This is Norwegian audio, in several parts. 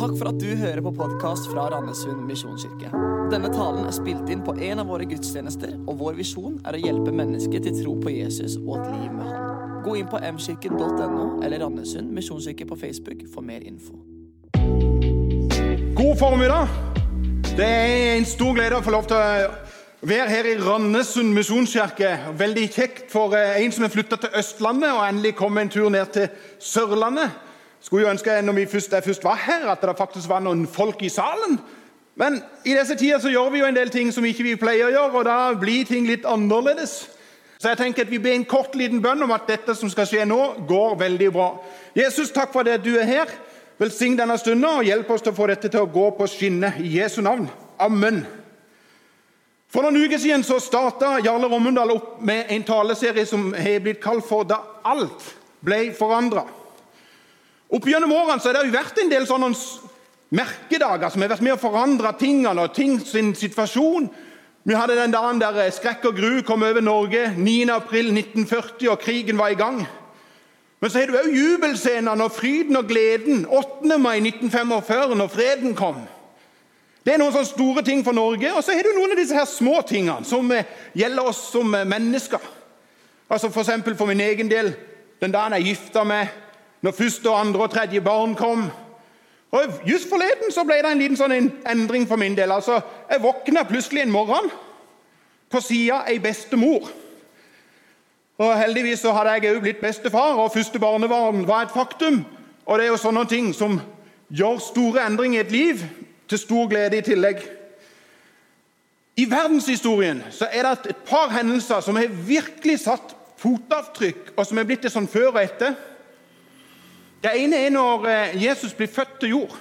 Takk for at du hører på podkast fra Randesund misjonskirke. Denne talen er spilt inn på en av våre gudstjenester, og vår visjon er å hjelpe mennesker til tro på Jesus og et liv med Han. Gå inn på mkirken.no eller Randesund misjonskirke på Facebook for mer info. God formiddag. Det er en stor glede å få lov til å være her i Randesund misjonskirke. Veldig kjekt for eh, en som er flytta til Østlandet og endelig kom en tur ned til Sørlandet. Skulle jo ønske når først, jeg først var her, at det faktisk var noen folk i salen. Men i disse tider så gjør vi jo en del ting som ikke vi pleier å gjøre, og da blir ting litt annerledes. Så jeg tenker at vi ber en kort liten bønn om at dette som skal skje nå, går veldig bra. Jesus, takk for det at du er her. Velsign denne stunden og hjelp oss til å få dette til å gå på skinner. I Jesu navn. Amen. For noen uker siden så starta Jarle Rommundal opp med en taleserie som har blitt kalt for 'Da alt ble forandra'. Opp gjennom årene så har det jo vært en del sånne merkedager som har vært med å forandre tingene og ting sin situasjon. Vi hadde den dagen der skrekk og gru kom over Norge 9.4.1940, og krigen var i gang. Men så har du òg jubelscenene og fryden og gleden 8. mai 1945, når freden kom. Det er noen sånne store ting for Norge. Og så har du noen av disse her små tingene som gjelder oss som mennesker. Altså F.eks. For, for min egen del den dagen jeg gifta meg når første, andre og tredje barn kom. Og Just forleden så ble det en liten sånn endring for min del. Altså, Jeg våkna plutselig en morgen på sida ei bestemor. Og Heldigvis så hadde jeg òg blitt bestefar, og første barnebarn var et faktum. Og Det er jo sånne ting som gjør store endringer i et liv, til stor glede i tillegg. I verdenshistorien så er det et par hendelser som har virkelig satt fotavtrykk, og som er blitt det sånn før og etter. Det ene er når eh, Jesus blir født til jord.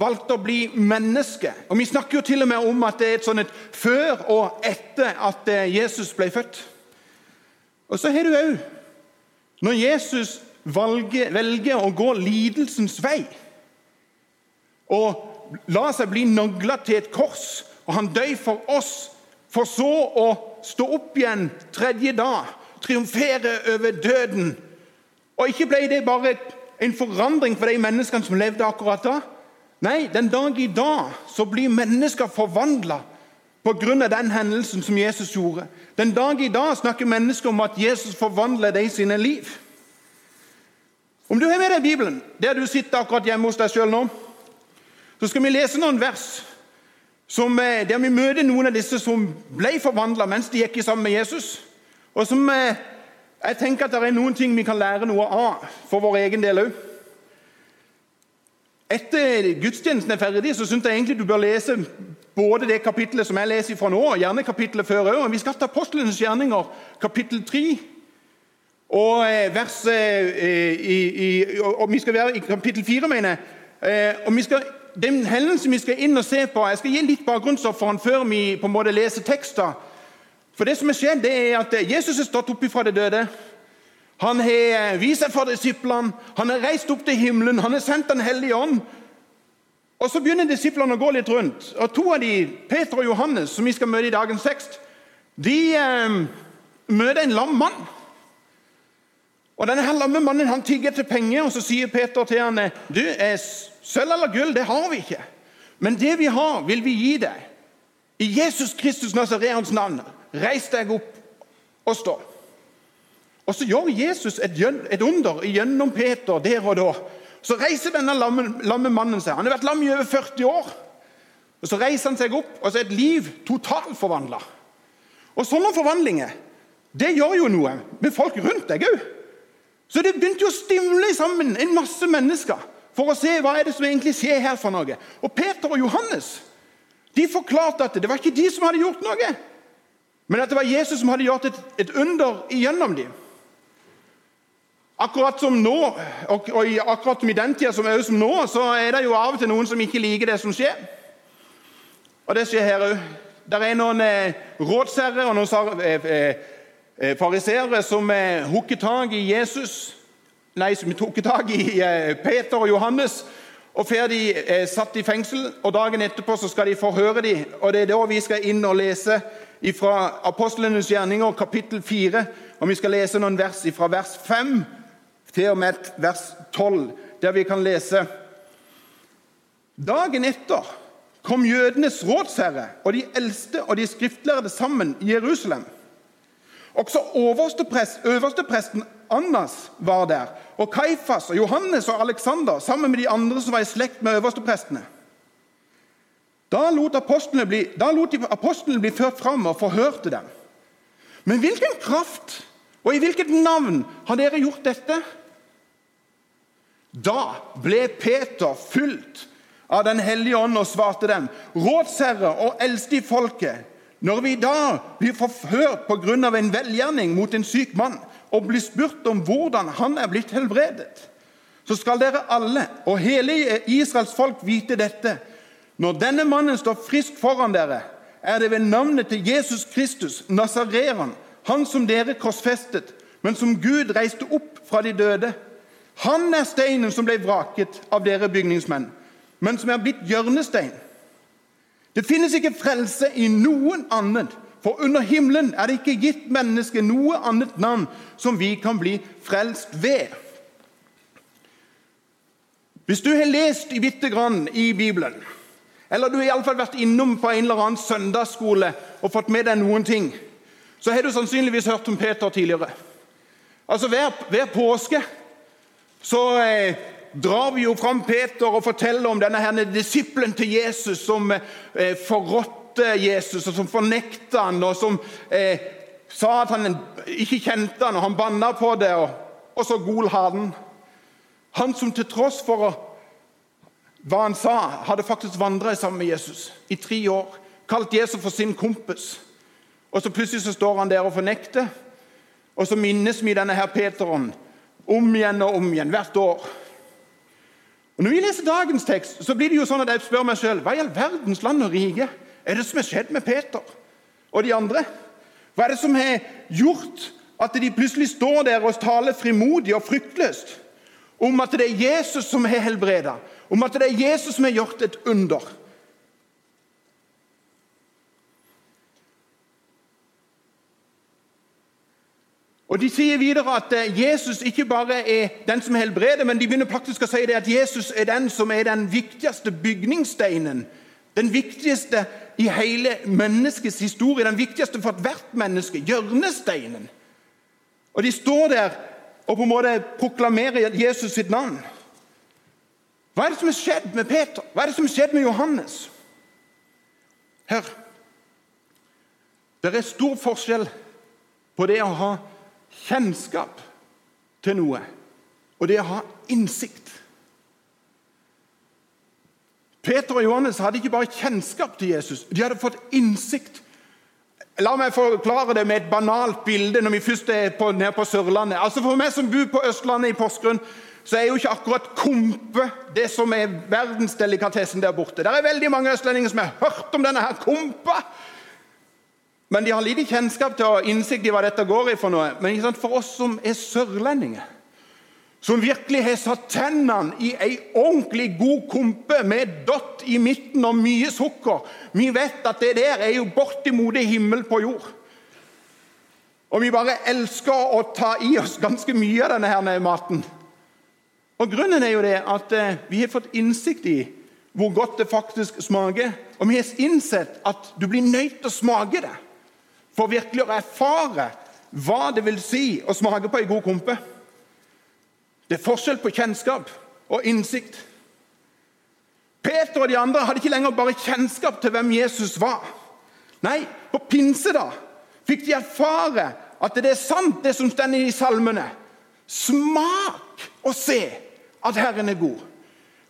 Valgte å bli menneske. Og Vi snakker jo til og med om at det er et sånn et før og etter at eh, Jesus ble født. Og så har du òg når Jesus valger, velger å gå lidelsens vei og la seg bli nagla til et kors, og han døy for oss, for så å stå opp igjen tredje dag, triumfere over døden. Og ikke ble det bare en forandring for de menneskene som levde akkurat da. Nei, den dag i dag så blir mennesker forvandla pga. den hendelsen som Jesus gjorde. Den dag i dag snakker mennesker om at Jesus forvandler de sine liv. Om du har med deg Bibelen der du sitter akkurat hjemme hos deg sjøl nå, så skal vi lese noen vers som, eh, der vi møter noen av disse som ble forvandla mens de gikk sammen med Jesus. Og som eh, jeg tenker at det er noen ting vi kan lære noe av for vår egen del òg. Etter gudstjenesten er ferdig, så syns jeg egentlig du bør lese både det kapittelet som jeg leser fra nå, gjerne kapittelet før òg. Vi skal ta Apostlenes gjerninger, kapittel 3. Og, eh, vers, eh, i, i, og vi skal være i kapittel 4, mener jeg. Eh, og vi skal, Den hendelsen vi skal inn og se på Jeg skal gi litt bakgrunnsstoff for han før vi på en måte leser tekster. For det som er skjedd, det er at Jesus er stått opp fra det døde. Han har vist seg for disiplene, han har reist opp til himmelen, han har sendt Den hellige ånd. Og Så begynner disiplene å gå litt rundt. Og To av de, Peter og Johannes, som vi skal møte i dagens tekst, de eh, møter en lam mann. Og denne her lamme mannen han tigger til penger, og så sier Peter til han, du, eh, Sølv eller gull det har vi ikke, men det vi har, vil vi gi deg. I Jesus Kristus Nazareans navn. Reis deg opp og stå. Og Så gjør Jesus et, et under gjennom Peter der og da. Så reiser denne lamme, lamme, mannen seg. Han har vært lam i over 40 år. Og Så reiser han seg opp, og så er et liv totalforvandla. Og sånne forvandlinger det gjør jo noe med folk rundt deg òg. Så det begynte jo å stimle sammen en masse mennesker for å se hva er det som egentlig skjer her. for noe. Og Peter og Johannes de forklarte at det var ikke de som hadde gjort noe. Men at det var Jesus som hadde gjort et, et under igjennom dem. Akkurat som nå, og, og akkurat som i den tida som, som nå, så er det jo av og til noen som ikke liker det som skjer. Og det skjer her òg. Det er noen eh, rådsherrer og noen eh, eh, eh, fariseere som eh, hooker tak i Jesus Nei, som tok tak i eh, Peter og Johannes og får de eh, satt i fengsel. og Dagen etterpå så skal de forhøre dem. og Det er da vi skal inn og lese fra Apostlenes gjerninger, kapittel 4. Og vi skal lese noen vers fra vers 5 til og med vers 12, der vi kan lese Dagen etter kom jødenes rådsherre og de eldste og de skriftlærde sammen i Jerusalem. Også øverstepresten Annas var der, og Kaifas og Johannes og Aleksander sammen med de andre som var i slekt med øversteprestene. Da lot, bli, da lot apostlene bli ført fram og forhørte dem. Men hvilken kraft og i hvilket navn har dere gjort dette? Da ble Peter fulgt av Den hellige ånd og svarte dem, rådsherre og eldste i folket, når vi da blir forhørt pga. en velgjerning mot en syk mann, og blir spurt om hvordan han er blitt helbredet, så skal dere alle og hele Israels folk vite dette. Når denne mannen står frisk foran dere, er det ved navnet til Jesus Kristus, Nasareran, han som dere korsfestet, men som Gud reiste opp fra de døde. Han er steinen som ble vraket av dere bygningsmenn, men som er blitt hjørnestein. Det finnes ikke frelse i noen annet, for under himmelen er det ikke gitt mennesket noe annet navn som vi kan bli frelst ved. Hvis du har lest bitte grann i Bibelen, eller du har iallfall vært innom på en eller annen søndagsskole og fått med deg noen ting, så har du sannsynligvis hørt om Peter tidligere. Altså Hver, hver påske så eh, drar vi jo fram Peter og forteller om denne her disippelen til Jesus som eh, forrådte Jesus, og som fornekta han, og som eh, sa at han ikke kjente han, og han banna på det, og, og så gol han. Han som til tross for hva han sa, hadde faktisk vandra sammen med Jesus i tre år. Kalt Jesus for sin kompis. Og så plutselig så står han der og fornekter. Og så minnes vi denne her Peteren om igjen og om igjen hvert år. Og Når vi leser dagens tekst, så blir det jo sånn at jeg spør meg sjøl hva i all verdens land og rike er det som har skjedd med Peter og de andre? Hva er det som har gjort at de plutselig står der og taler frimodig og fryktløst om at det er Jesus som har helbreda, om at det er Jesus som har gjort et under? Og De sier videre at eh, Jesus ikke bare er den som helbreder, men de begynner praktisk å si det at Jesus er den som er den viktigste bygningssteinen. Den viktigste i hele menneskets historie, den viktigste for ethvert menneske. Hjørnesteinen. Og De står der og på en måte proklamerer Jesus sitt navn. Hva er det som har skjedd med Peter? Hva er det som har skjedd med Johannes? Hør. Det er stor forskjell på det å ha kjennskap til noe og det å ha innsikt. Peter og Johannes hadde ikke bare kjennskap til Jesus, de hadde fått innsikt. La meg forklare det med et banalt bilde når vi først er på, nede på Sørlandet. Altså For meg som bor på Østlandet i Porsgrunn, så er jo ikke akkurat kompe det som er verdensdelikatessen der borte. Det er veldig mange østlendinger som har hørt om denne her kompa. Men de har lite kjennskap til og innsikt i hva dette går i. for noe. Men for oss som er sørlendinger, som virkelig har satt tennene i ei ordentlig god kompe med dott i midten og mye sukker Vi vet at det der er jo bortimot himmel på jord. Og vi bare elsker å ta i oss ganske mye av denne her maten. Og Grunnen er jo det at eh, vi har fått innsikt i hvor godt det faktisk smaker. Og vi har innsett at du blir nødt til å smake det for virkelig å erfare hva det vil si å smake på ei god kompe. Det er forskjell på kjennskap og innsikt. Peter og de andre hadde ikke lenger bare kjennskap til hvem Jesus var. Nei, på pinse da fikk de erfare at det er sant, det som står i salmene. Smak og se at Herren er god.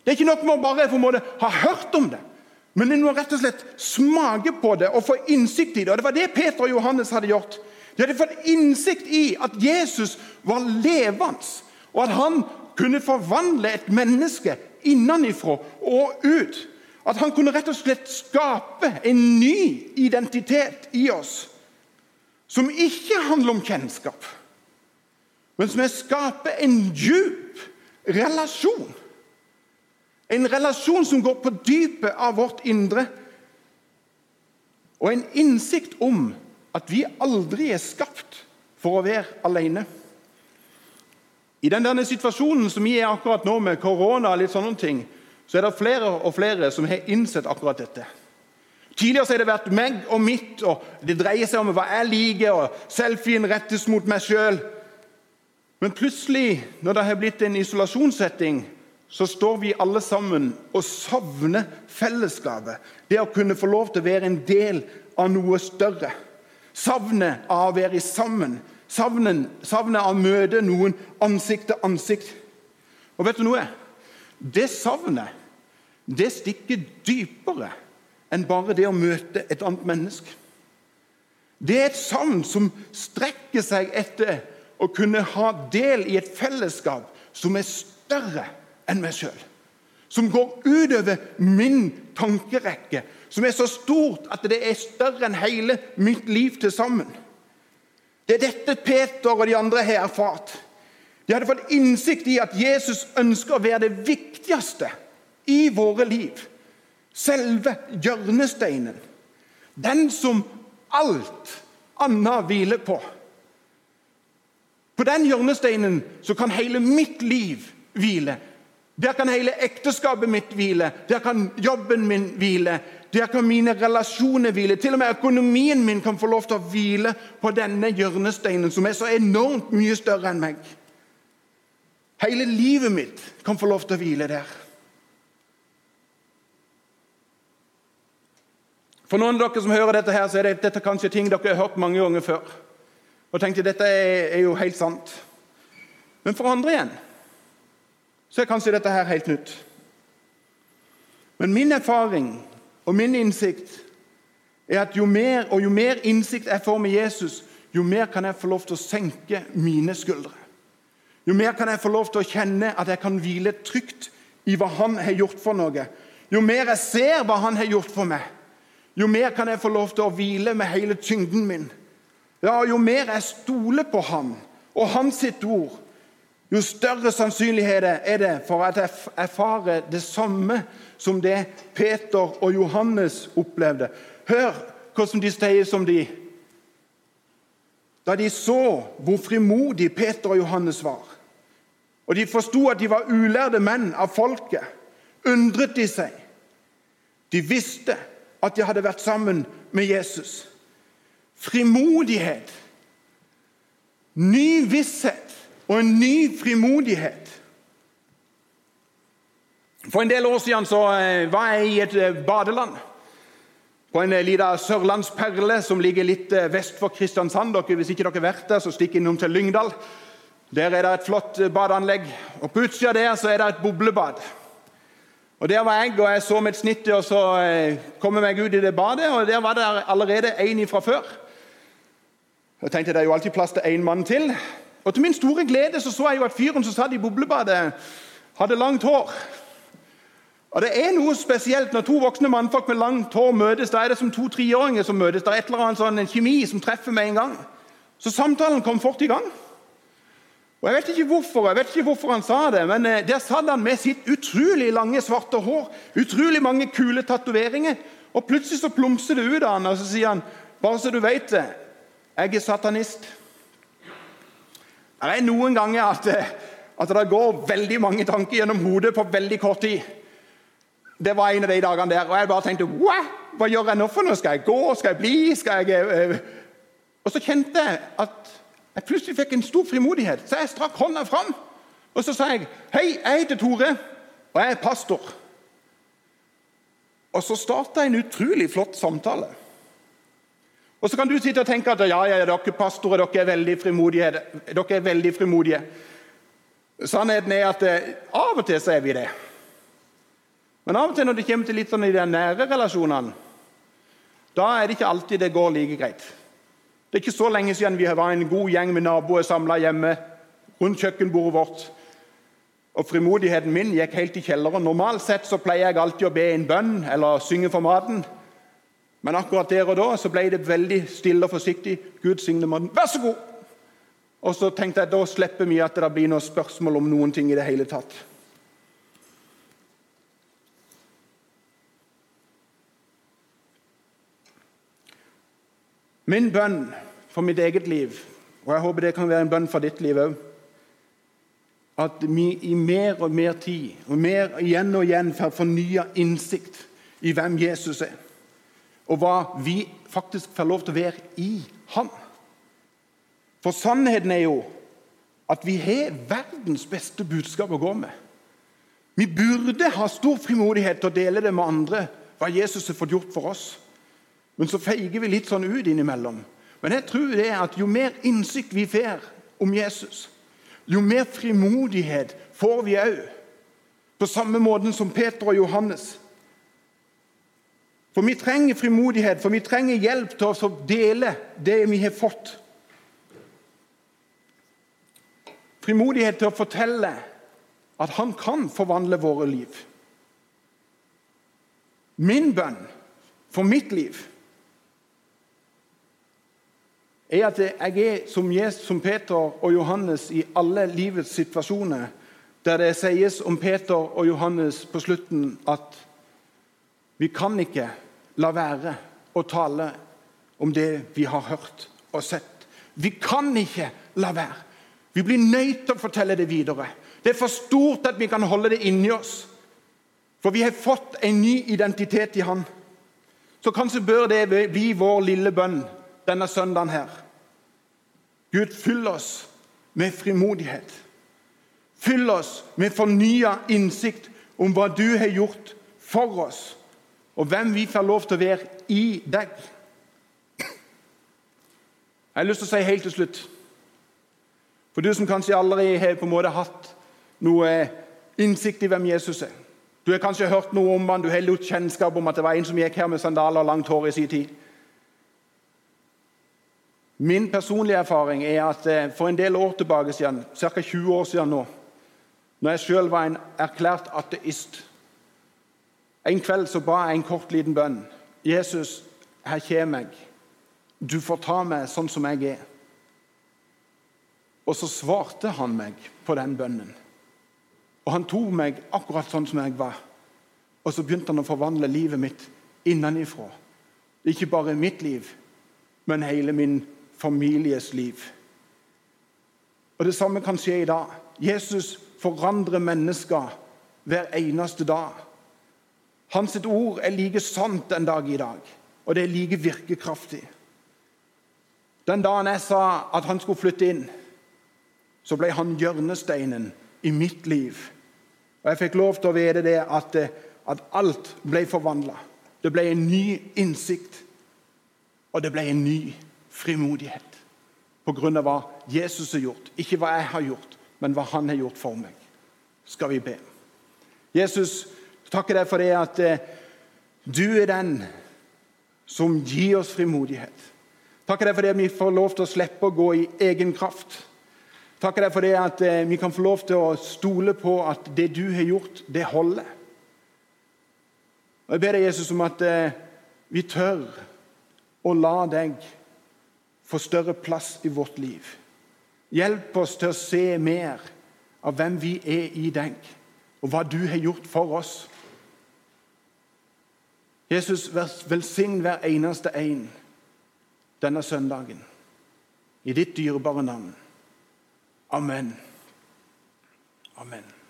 Det er ikke nok med å bare måte, ha hørt om det. Men en må rett og slett smake på det og få innsikt i det. Og Det var det Peter og Johannes hadde gjort. De hadde fått innsikt i at Jesus var levende, og at han kunne forvandle et menneske innenfra og ut. At han kunne rett og slett skape en ny identitet i oss, som ikke handler om kjennskap, men som er skape en djup relasjon en relasjon som går på dypet av vårt indre. Og en innsikt om at vi aldri er skapt for å være alene. I den denne situasjonen som vi er akkurat nå, med korona og litt sånne ting, så er det flere og flere som har innsett akkurat dette. Tidligere har det vært meg og mitt, og det dreier seg om hva jeg liker, og selfien rettes mot meg sjøl. Men plutselig, når det har blitt en isolasjonssetting, så står vi alle sammen og savner fellesskapet. Det å kunne få lov til å være en del av noe større. Savnet av å være sammen. Savnet, savnet av å møte noen ansikt til ansikt. Og vet du noe? Det savnet det stikker dypere enn bare det å møte et annet menneske. Det er et savn som strekker seg etter å kunne ha del i et fellesskap som er større enn meg sjøl. Som går utover min tankerekke, som er så stort at det er større enn hele mitt liv til sammen. Det er dette Peter og de andre har erfart. De hadde fått innsikt i at Jesus ønsker å være det viktigste i våre liv. Selve hjørnesteinen. Den som alt annet hviler på. På den hjørnesteinen så kan hele mitt liv hvile. Der kan hele ekteskapet mitt hvile, der kan jobben min hvile, der kan mine relasjoner hvile. Til og med økonomien min kan få lov til å hvile på denne hjørnesteinen, som er så enormt mye større enn meg. Hele livet mitt kan få lov til å hvile der. For noen av dere som hører dette, her, så er det, dette kanskje ting dere har hørt mange ganger før. Og tenkte dette er, er jo helt sant. Men for andre igjen så er kanskje dette her helt nytt. Men min erfaring og min innsikt er at jo mer og jo mer innsikt jeg får med Jesus, jo mer kan jeg få lov til å senke mine skuldre. Jo mer kan jeg få lov til å kjenne at jeg kan hvile trygt i hva han har gjort for noe. Jo mer jeg ser hva han har gjort for meg, jo mer kan jeg få lov til å hvile med hele tyngden min. Ja, Jo mer jeg stoler på ham og hans sitt ord, jo større sannsynlighet er det for at jeg erfarer det samme som det Peter og Johannes opplevde. Hør hvordan de sier som de Da de så hvor frimodig Peter og Johannes var, og de forsto at de var ulærde menn av folket, undret de seg. De visste at de hadde vært sammen med Jesus. Frimodighet, ny visshet og en ny frimodighet. For en del år siden så eh, var jeg i et eh, badeland. På en eh, liten sørlandsperle som ligger litt vest for Kristiansand. Dere, hvis ikke dere har vært der, så stikk innom til Lyngdal. Der er det et flott badeanlegg. Og På utsida der så er det et boblebad. Og Der var jeg, og jeg så mitt snittet og så kom jeg meg ut i det badet. og Der var det allerede en fra før. Jeg tenkte Det er jo alltid plass til én mann til. Og Til min store glede så, så jeg jo at fyren som satt i boblebadet, hadde langt hår. Og Det er noe spesielt når to voksne mannfolk med langt hår møtes. Da er det som to treåringer som møtes. Det er et eller annet sånn, en kjemi som treffer med en gang. Så samtalen kom fort i gang. Og Jeg vet ikke hvorfor jeg vet ikke hvorfor han sa det, men eh, der satt han med sitt utrolig lange, svarte hår, utrolig mange kule tatoveringer. Og plutselig så plumser det ut av han, og så sier han bare så du vet det, jeg er satanist. Det er noen ganger at, at det går veldig mange tanker gjennom hodet på veldig kort tid. Det var en av de dagene der. Og jeg bare tenkte Hva, Hva gjør jeg nå for noe? Skal jeg gå? Skal jeg bli? Skal jeg... Eh, og så kjente jeg at jeg plutselig fikk en stor frimodighet, så jeg strakk hånda fram. Og så sa jeg, 'Hei, jeg heter Tore, og jeg er pastor.' Og så starta en utrolig flott samtale. Og Så kan du sitte og tenke at ja, ja, dere pastorer dere er veldig frimodige. Dere er veldig frimodige. Sannheten er at eh, av og til så er vi det. Men av og til når det kommer til litt sånn i de nære relasjonene, da er det ikke alltid det går like greit. Det er ikke så lenge siden vi var en god gjeng med naboer samla hjemme rundt kjøkkenbordet vårt. Og Frimodigheten min gikk helt i kjelleren. Normalt sett så pleier jeg alltid å be en bønn eller synge for maten. Men akkurat der og da så ble det veldig stille og forsiktig. Gud signe mannen. Vær så god! Og så tenkte jeg da slipper vi at det blir noe spørsmål om noen ting i det hele tatt. Min bønn for mitt eget liv, og jeg håper det kan være en bønn for ditt liv òg, at vi i mer og mer tid og mer igjen og igjen får fornya innsikt i hvem Jesus er, og hva vi faktisk får lov til å være i ham. For sannheten er jo at vi har verdens beste budskap å gå med. Vi burde ha stor frimodighet til å dele det med andre, hva Jesus har fått gjort for oss. Men så feiger vi litt sånn ut innimellom. Men jeg tror det er at jo mer innsikt vi får om Jesus, jo mer frimodighet får vi òg. På samme måte som Peter og Johannes. For vi trenger frimodighet, for vi trenger hjelp til å dele det vi har fått. Frimodighet til å fortelle at han kan forvandle våre liv. Min bønn for mitt liv er at jeg er som, Jesus, som Peter og Johannes i alle livets situasjoner, der det sies om Peter og Johannes på slutten at vi kan ikke la være å tale om det vi har hørt og sett. Vi kan ikke la være. Vi blir nødt til å fortelle det videre. Det er for stort at vi kan holde det inni oss. For vi har fått en ny identitet i Han. Så kanskje bør det bli vår lille bønn denne søndagen her. Gud, fyll oss med frimodighet. Fyll oss med fornya innsikt om hva du har gjort for oss, og hvem vi får lov til å være i deg. Jeg har lyst til å si helt til slutt For du som kanskje aldri har på en måte hatt noe innsikt i hvem Jesus er. Du har kanskje hørt noe om han, du har litt kjennskap om at det var en som gikk her med sandaler og langt hår i sin tid. Min personlige erfaring er at eh, for en del år tilbake siden, ca. 20 år siden nå, når jeg sjøl var en erklært ateist En kveld så ba jeg en kort, liten bønn. 'Jesus, her kommer jeg. Du får ta meg sånn som jeg er.' Og så svarte han meg på den bønnen. Og han tok meg akkurat sånn som jeg var. Og så begynte han å forvandle livet mitt innenifra. Ikke bare mitt liv, men hele min families liv. Og Det samme kan skje i dag. Jesus forandrer mennesker hver eneste dag. Hans ord er like sant den dag i dag, og det er like virkekraftig. Den dagen jeg sa at han skulle flytte inn, så ble han hjørnesteinen i mitt liv. Og Jeg fikk lov til å vite det at, at alt ble forvandla. Det ble en ny innsikt, og det ble en ny frimodighet. På grunn av hva Jesus har gjort. Ikke hva jeg har gjort, men hva han har gjort for meg. Skal vi be. Jesus, takker deg for det at eh, du er den som gir oss frimodighet. Takker deg for det at vi får lov til å slippe å gå i egen kraft. Takker deg for det at eh, vi kan få lov til å stole på at det du har gjort, det holder. Og Jeg ber deg, Jesus, om at eh, vi tør å la deg få større plass i vårt liv. Hjelp oss til å se mer av hvem vi er i deg, og hva du har gjort for oss. Jesus, velsign hver eneste en denne søndagen i ditt dyrebare navn. Amen. Amen.